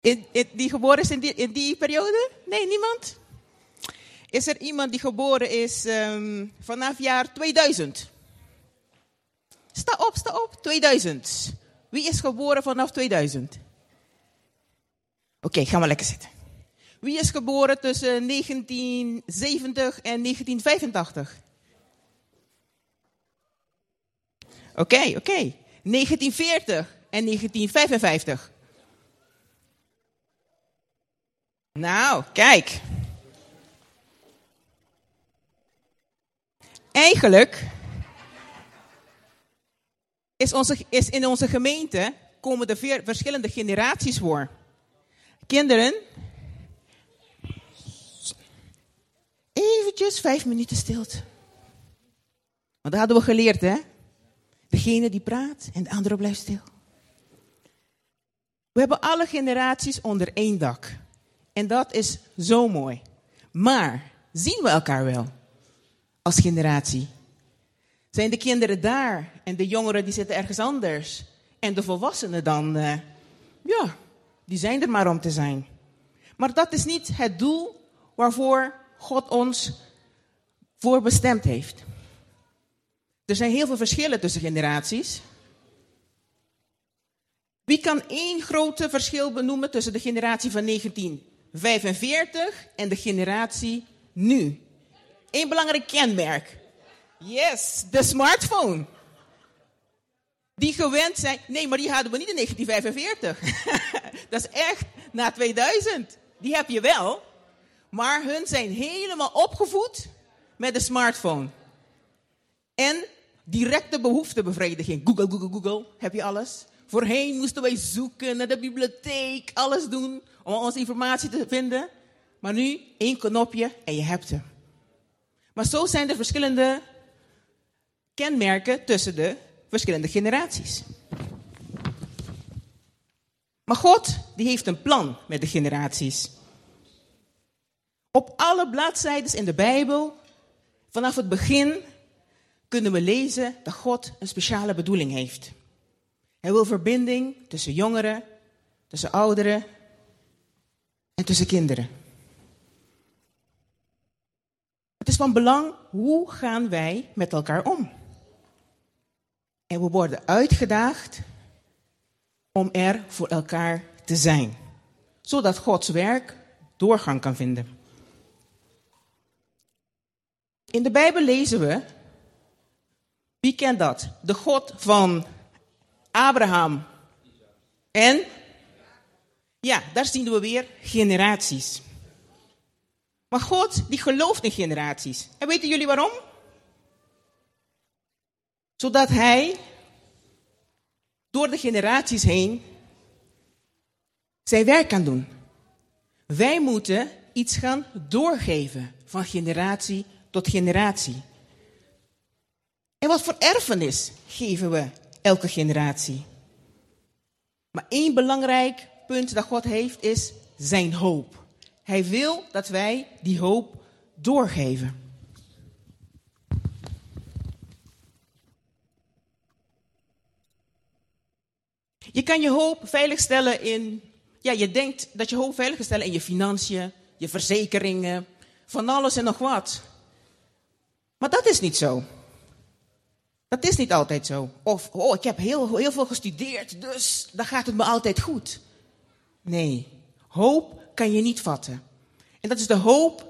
In, in- die geboren is in die, in die periode? Nee, niemand? Is er iemand die geboren is ehm, vanaf jaar 2000? Sta op, sta op. 2000. Wie is geboren vanaf 2000? Oké, gaan we lekker zitten. Wie is geboren tussen 1970 en 1985? Oké, oké. 1940 en 1955. Nou, kijk. Eigenlijk is, onze, is in onze gemeente komen er verschillende generaties voor. Kinderen, eventjes vijf minuten stilte. Want dat hadden we geleerd, hè? Degene die praat en de andere blijft stil. We hebben alle generaties onder één dak. En dat is zo mooi. Maar zien we elkaar wel als generatie? Zijn de kinderen daar en de jongeren die zitten ergens anders? En de volwassenen dan, eh, ja, die zijn er maar om te zijn. Maar dat is niet het doel waarvoor God ons voor bestemd heeft. Er zijn heel veel verschillen tussen generaties. Wie kan één grote verschil benoemen tussen de generatie van 1945 en de generatie nu? Eén belangrijk kenmerk. Yes, de smartphone. Die gewend zijn. Nee, maar die hadden we niet in 1945. Dat is echt na 2000. Die heb je wel. Maar hun zijn helemaal opgevoed met de smartphone. En directe behoeftebevrediging. Google, Google, Google. Heb je alles? Voorheen moesten wij zoeken naar de bibliotheek, alles doen om onze informatie te vinden. Maar nu één knopje en je hebt hem. Maar zo zijn er verschillende kenmerken tussen de verschillende generaties. Maar God, die heeft een plan met de generaties. Op alle bladzijden in de Bijbel, vanaf het begin, kunnen we lezen dat God een speciale bedoeling heeft. Hij wil verbinding tussen jongeren, tussen ouderen en tussen kinderen. Het is van belang hoe gaan wij met elkaar om. En we worden uitgedaagd om er voor elkaar te zijn, zodat Gods werk doorgang kan vinden. In de Bijbel lezen we, wie kent dat? De God van Abraham en, ja, daar zien we weer generaties. Maar God, die gelooft in generaties. En weten jullie waarom? Zodat Hij door de generaties heen zijn werk kan doen. Wij moeten iets gaan doorgeven van generatie tot generatie. En wat voor erfenis geven we elke generatie? Maar één belangrijk punt dat God heeft is zijn hoop. Hij wil dat wij die hoop doorgeven. Je kan je hoop veiligstellen in. Ja, je denkt dat je hoop veilig stellen in je financiën, je verzekeringen, van alles en nog wat. Maar dat is niet zo. Dat is niet altijd zo. Of, oh, ik heb heel, heel veel gestudeerd, dus dan gaat het me altijd goed. Nee, hoop kan je niet vatten. En dat is de hoop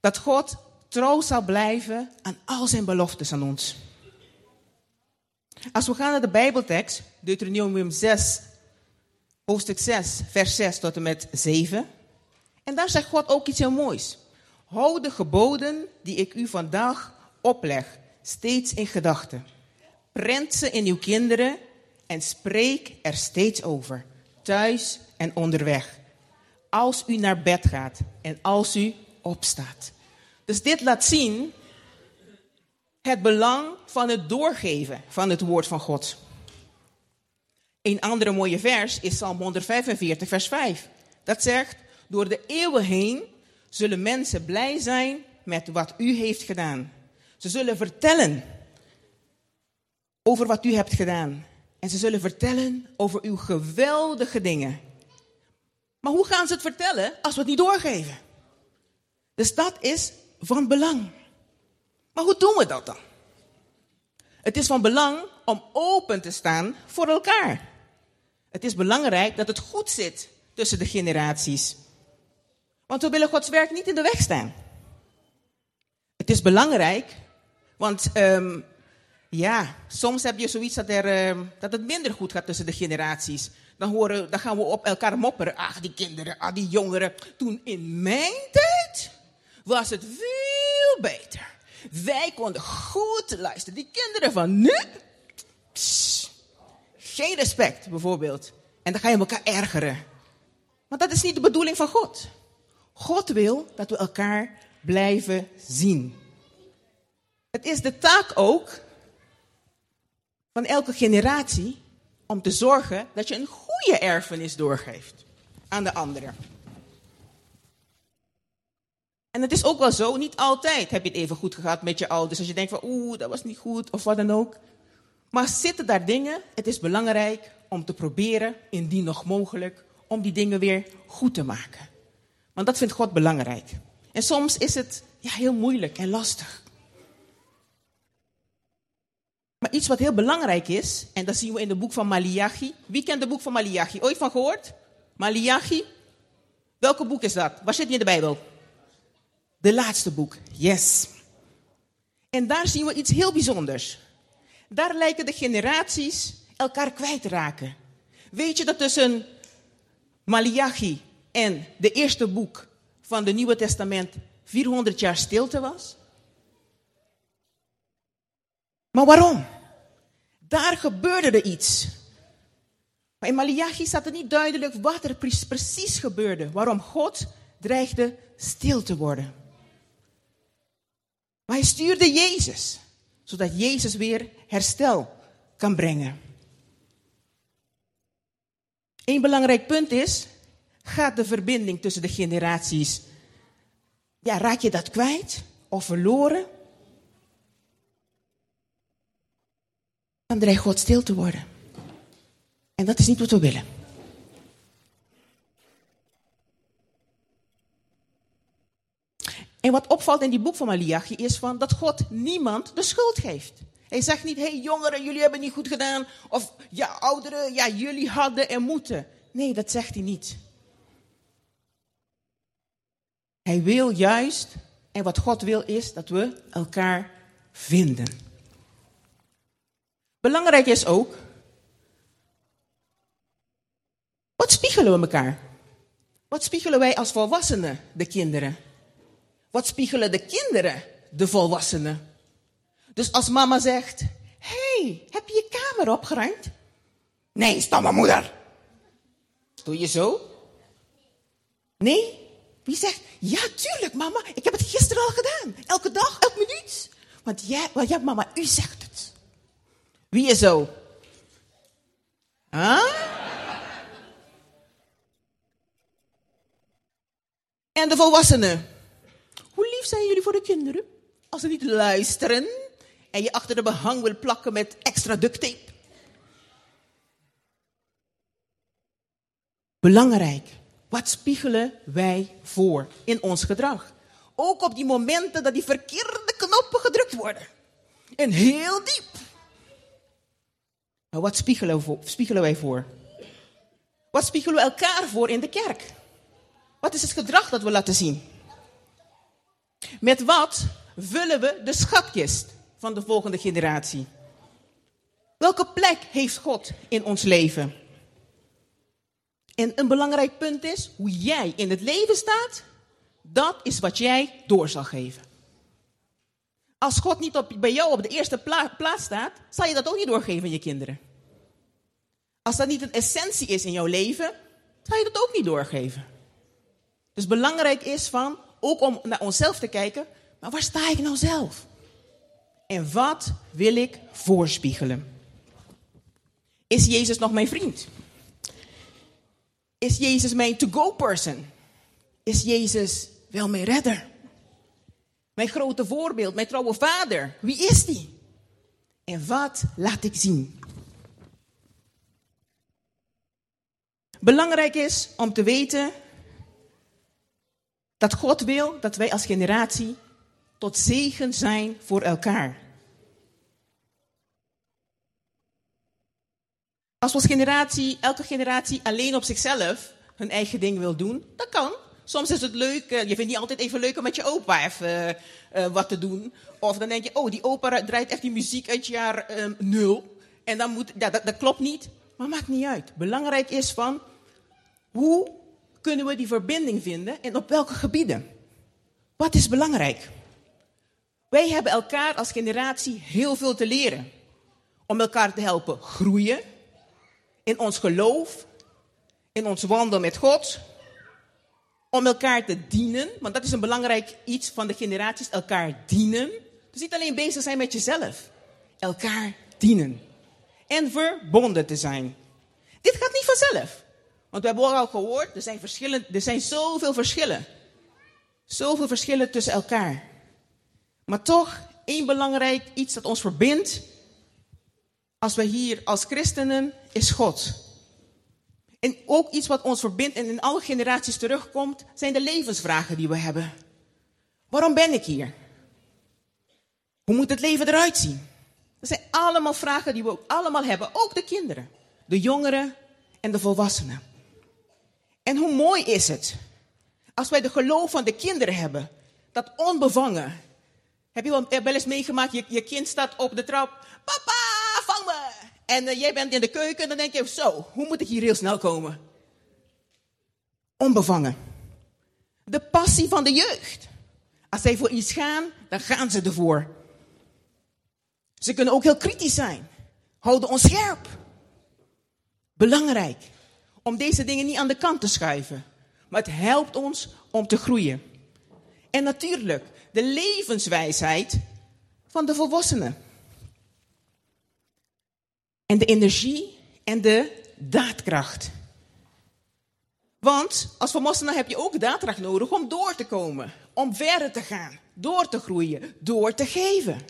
dat God trouw zal blijven aan al zijn beloftes aan ons. Als we gaan naar de Bijbeltekst, Deuteronomium 6, hoofdstuk 6, vers 6 tot en met 7. En daar zegt God ook iets heel moois. Houd de geboden die ik u vandaag opleg, steeds in gedachten. Prent ze in uw kinderen en spreek er steeds over, thuis en onderweg. Als u naar bed gaat en als u opstaat. Dus dit laat zien het belang van het doorgeven van het woord van God. Een andere mooie vers is Psalm 145, vers 5. Dat zegt, door de eeuwen heen zullen mensen blij zijn met wat u heeft gedaan. Ze zullen vertellen over wat u hebt gedaan. En ze zullen vertellen over uw geweldige dingen. Maar hoe gaan ze het vertellen als we het niet doorgeven? Dus dat is van belang. Maar hoe doen we dat dan? Het is van belang om open te staan voor elkaar. Het is belangrijk dat het goed zit tussen de generaties. Want we willen Gods werk niet in de weg staan. Het is belangrijk, want um, ja, soms heb je zoiets dat, er, um, dat het minder goed gaat tussen de generaties. Dan, horen, dan gaan we op elkaar mopperen. Ach, die kinderen, ah, die jongeren. Toen in mijn tijd was het veel beter. Wij konden goed luisteren. Die kinderen van nu, geen respect bijvoorbeeld. En dan ga je elkaar ergeren. Want dat is niet de bedoeling van God. God wil dat we elkaar blijven zien. Het is de taak ook van elke generatie om te zorgen dat je een goede erfenis doorgeeft aan de anderen. En het is ook wel zo, niet altijd heb je het even goed gehad met je ouders. Als je denkt van oeh, dat was niet goed of wat dan ook. Maar zitten daar dingen, het is belangrijk om te proberen, indien nog mogelijk, om die dingen weer goed te maken. Want dat vindt God belangrijk. En soms is het ja, heel moeilijk en lastig. Maar iets wat heel belangrijk is, en dat zien we in het boek van Malachi. Wie kent het boek van Malachi? Ooit van gehoord? Malachi? Welke boek is dat? Waar zit die in de Bijbel? De laatste boek, yes. En daar zien we iets heel bijzonders. Daar lijken de generaties elkaar kwijt te raken. Weet je dat tussen Malachi en de eerste boek van het Nieuwe Testament 400 jaar stilte was? Maar waarom? Daar gebeurde er iets. Maar in Malachi staat het niet duidelijk wat er precies gebeurde. Waarom God dreigde stil te worden. Maar hij stuurde Jezus, zodat Jezus weer herstel kan brengen. Een belangrijk punt is, gaat de verbinding tussen de generaties, ja, raak je dat kwijt of verloren? Dan dreigt God stil te worden. En dat is niet wat we willen. En wat opvalt in die boek van Malachi is van dat God niemand de schuld geeft. Hij zegt niet, hé hey, jongeren, jullie hebben niet goed gedaan. Of ja, ouderen, ja, jullie hadden en moeten. Nee, dat zegt hij niet. Hij wil juist, en wat God wil is dat we elkaar vinden. Belangrijk is ook, wat spiegelen we elkaar? Wat spiegelen wij als volwassenen de kinderen? Wat spiegelen de kinderen de volwassenen? Dus als mama zegt, hey, heb je je kamer opgeruimd? Nee, stomme moeder. Doe je zo? Nee? Wie zegt, ja tuurlijk mama, ik heb het gisteren al gedaan. Elke dag, elke minuut. Want jij, mama, u zegt. Wie is zo? En de volwassenen. Hoe lief zijn jullie voor de kinderen? Als ze niet luisteren en je achter de behang wil plakken met extra duct tape. Belangrijk. Wat spiegelen wij voor in ons gedrag? Ook op die momenten dat die verkeerde knoppen gedrukt worden. En heel diep. Maar wat spiegelen, spiegelen wij voor? Wat spiegelen we elkaar voor in de kerk? Wat is het gedrag dat we laten zien? Met wat vullen we de schatkist van de volgende generatie? Welke plek heeft God in ons leven? En een belangrijk punt is hoe jij in het leven staat, dat is wat jij door zal geven. Als God niet op, bij jou op de eerste plaats staat, zal je dat ook niet doorgeven aan je kinderen. Als dat niet een essentie is in jouw leven, zal je dat ook niet doorgeven. Dus belangrijk is van, ook om naar onszelf te kijken, maar waar sta ik nou zelf? En wat wil ik voorspiegelen? Is Jezus nog mijn vriend? Is Jezus mijn to-go person? Is Jezus wel mijn redder? Mijn grote voorbeeld, mijn trouwe vader. Wie is die? En wat laat ik zien? Belangrijk is om te weten dat God wil dat wij als generatie tot zegen zijn voor elkaar. Als we als generatie, elke generatie alleen op zichzelf hun eigen ding wil doen, dat kan. Soms is het leuk, eh, je vindt niet altijd even leuk om met je opa even uh, wat te doen. Of dan denk je, oh, die opa draait echt die muziek uit jaar um, nul. En dan moet, dat, dat klopt niet. Maar maakt niet uit. Belangrijk is van, hoe kunnen we die verbinding vinden en op welke gebieden? Wat is belangrijk? Wij hebben elkaar als generatie heel veel te leren. Om elkaar te helpen groeien in ons geloof, in ons wandel met God. Om elkaar te dienen, want dat is een belangrijk iets van de generaties, elkaar dienen. Dus niet alleen bezig zijn met jezelf, elkaar dienen. En verbonden te zijn. Dit gaat niet vanzelf. Want we hebben al gehoord, er zijn, verschillen, er zijn zoveel verschillen. Zoveel verschillen tussen elkaar. Maar toch, één belangrijk iets dat ons verbindt, als we hier als christenen, is God. En ook iets wat ons verbindt en in alle generaties terugkomt, zijn de levensvragen die we hebben. Waarom ben ik hier? Hoe moet het leven eruit zien? Dat zijn allemaal vragen die we ook allemaal hebben, ook de kinderen, de jongeren en de volwassenen. En hoe mooi is het als wij de geloof van de kinderen hebben, dat onbevangen. Heb je wel, eens meegemaakt, je, je kind staat op de trap, papa! En uh, jij bent in de keuken, dan denk je, zo, hoe moet ik hier heel snel komen? Onbevangen. De passie van de jeugd. Als zij voor iets gaan, dan gaan ze ervoor. Ze kunnen ook heel kritisch zijn. Houden ons scherp. Belangrijk om deze dingen niet aan de kant te schuiven. Maar het helpt ons om te groeien. En natuurlijk de levenswijsheid van de volwassenen. En de energie en de daadkracht. Want als volwassene heb je ook daadkracht nodig om door te komen, om verder te gaan, door te groeien, door te geven.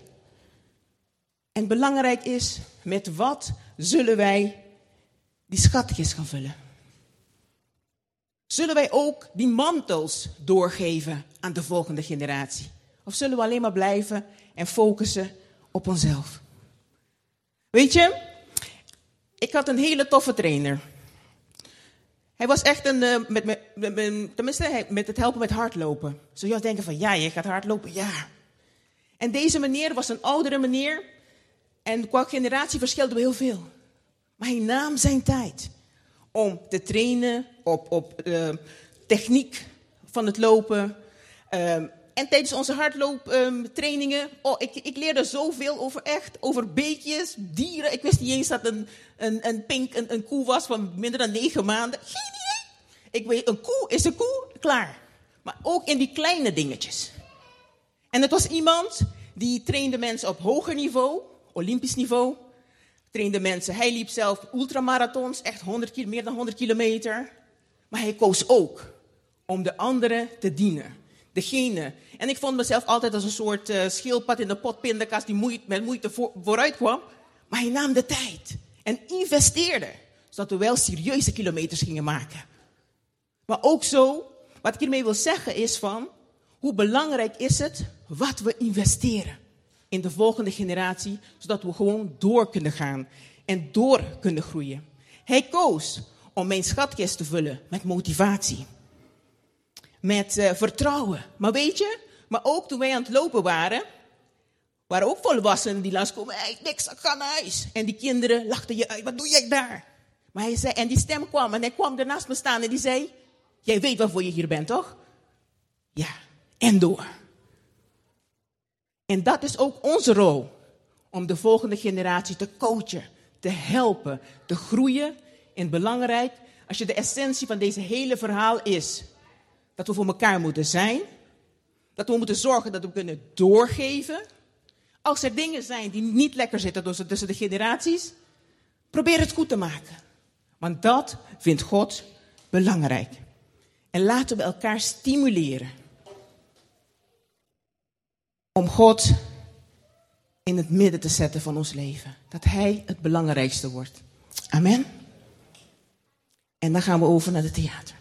En belangrijk is, met wat zullen wij die schatjes gaan vullen? Zullen wij ook die mantels doorgeven aan de volgende generatie? Of zullen we alleen maar blijven en focussen op onszelf? Weet je, ik had een hele toffe trainer. Hij was echt een, uh, met, met, tenminste met het helpen met hardlopen. Zou je denken van, ja, je gaat hardlopen, ja. En deze meneer was een oudere meneer. En qua generatie verschilden we heel veel. Maar hij nam zijn tijd om te trainen op, op uh, techniek van het lopen. Um, en tijdens onze hardlooptrainingen, oh, ik, ik leerde zoveel over echt, over beetjes, dieren. Ik wist niet eens dat een, een, een pink een, een koe was van minder dan negen maanden. Geen idee. Ik weet, een koe is een koe, klaar. Maar ook in die kleine dingetjes. En het was iemand die trainde mensen op hoger niveau, olympisch niveau. Trainde mensen, hij liep zelf ultramarathons, echt 100, meer dan 100 kilometer. Maar hij koos ook om de anderen te dienen. Degene. En ik vond mezelf altijd als een soort uh, schildpad in de pot die met moeite voor, vooruit kwam. Maar hij nam de tijd en investeerde. Zodat we wel serieuze kilometers gingen maken. Maar ook zo, wat ik hiermee wil zeggen is van, hoe belangrijk is het wat we investeren in de volgende generatie, zodat we gewoon door kunnen gaan en door kunnen groeien. Hij koos om mijn schatkist te vullen met motivatie. Met uh, vertrouwen. Maar weet je, maar ook toen wij aan het lopen waren, waren ook volwassenen die langskomen. Hey, niks, ik ga naar huis. En die kinderen lachten je uit, wat doe jij daar? Maar hij zei, en die stem kwam en hij kwam ernaast me staan en die zei, jij weet waarvoor je hier bent, toch? Ja, en door. En dat is ook onze rol. Om de volgende generatie te coachen, te helpen, te groeien en belangrijk, als je de essentie van deze hele verhaal is dat we voor elkaar moeten zijn, dat we moeten zorgen dat we kunnen doorgeven. Als er dingen zijn die niet lekker zitten tussen de generaties, probeer het goed te maken. Want dat vindt God belangrijk. En laten we elkaar stimuleren om God in het midden te zetten van ons leven. Dat Hij het belangrijkste wordt. Amen. En dan gaan we over naar het theater.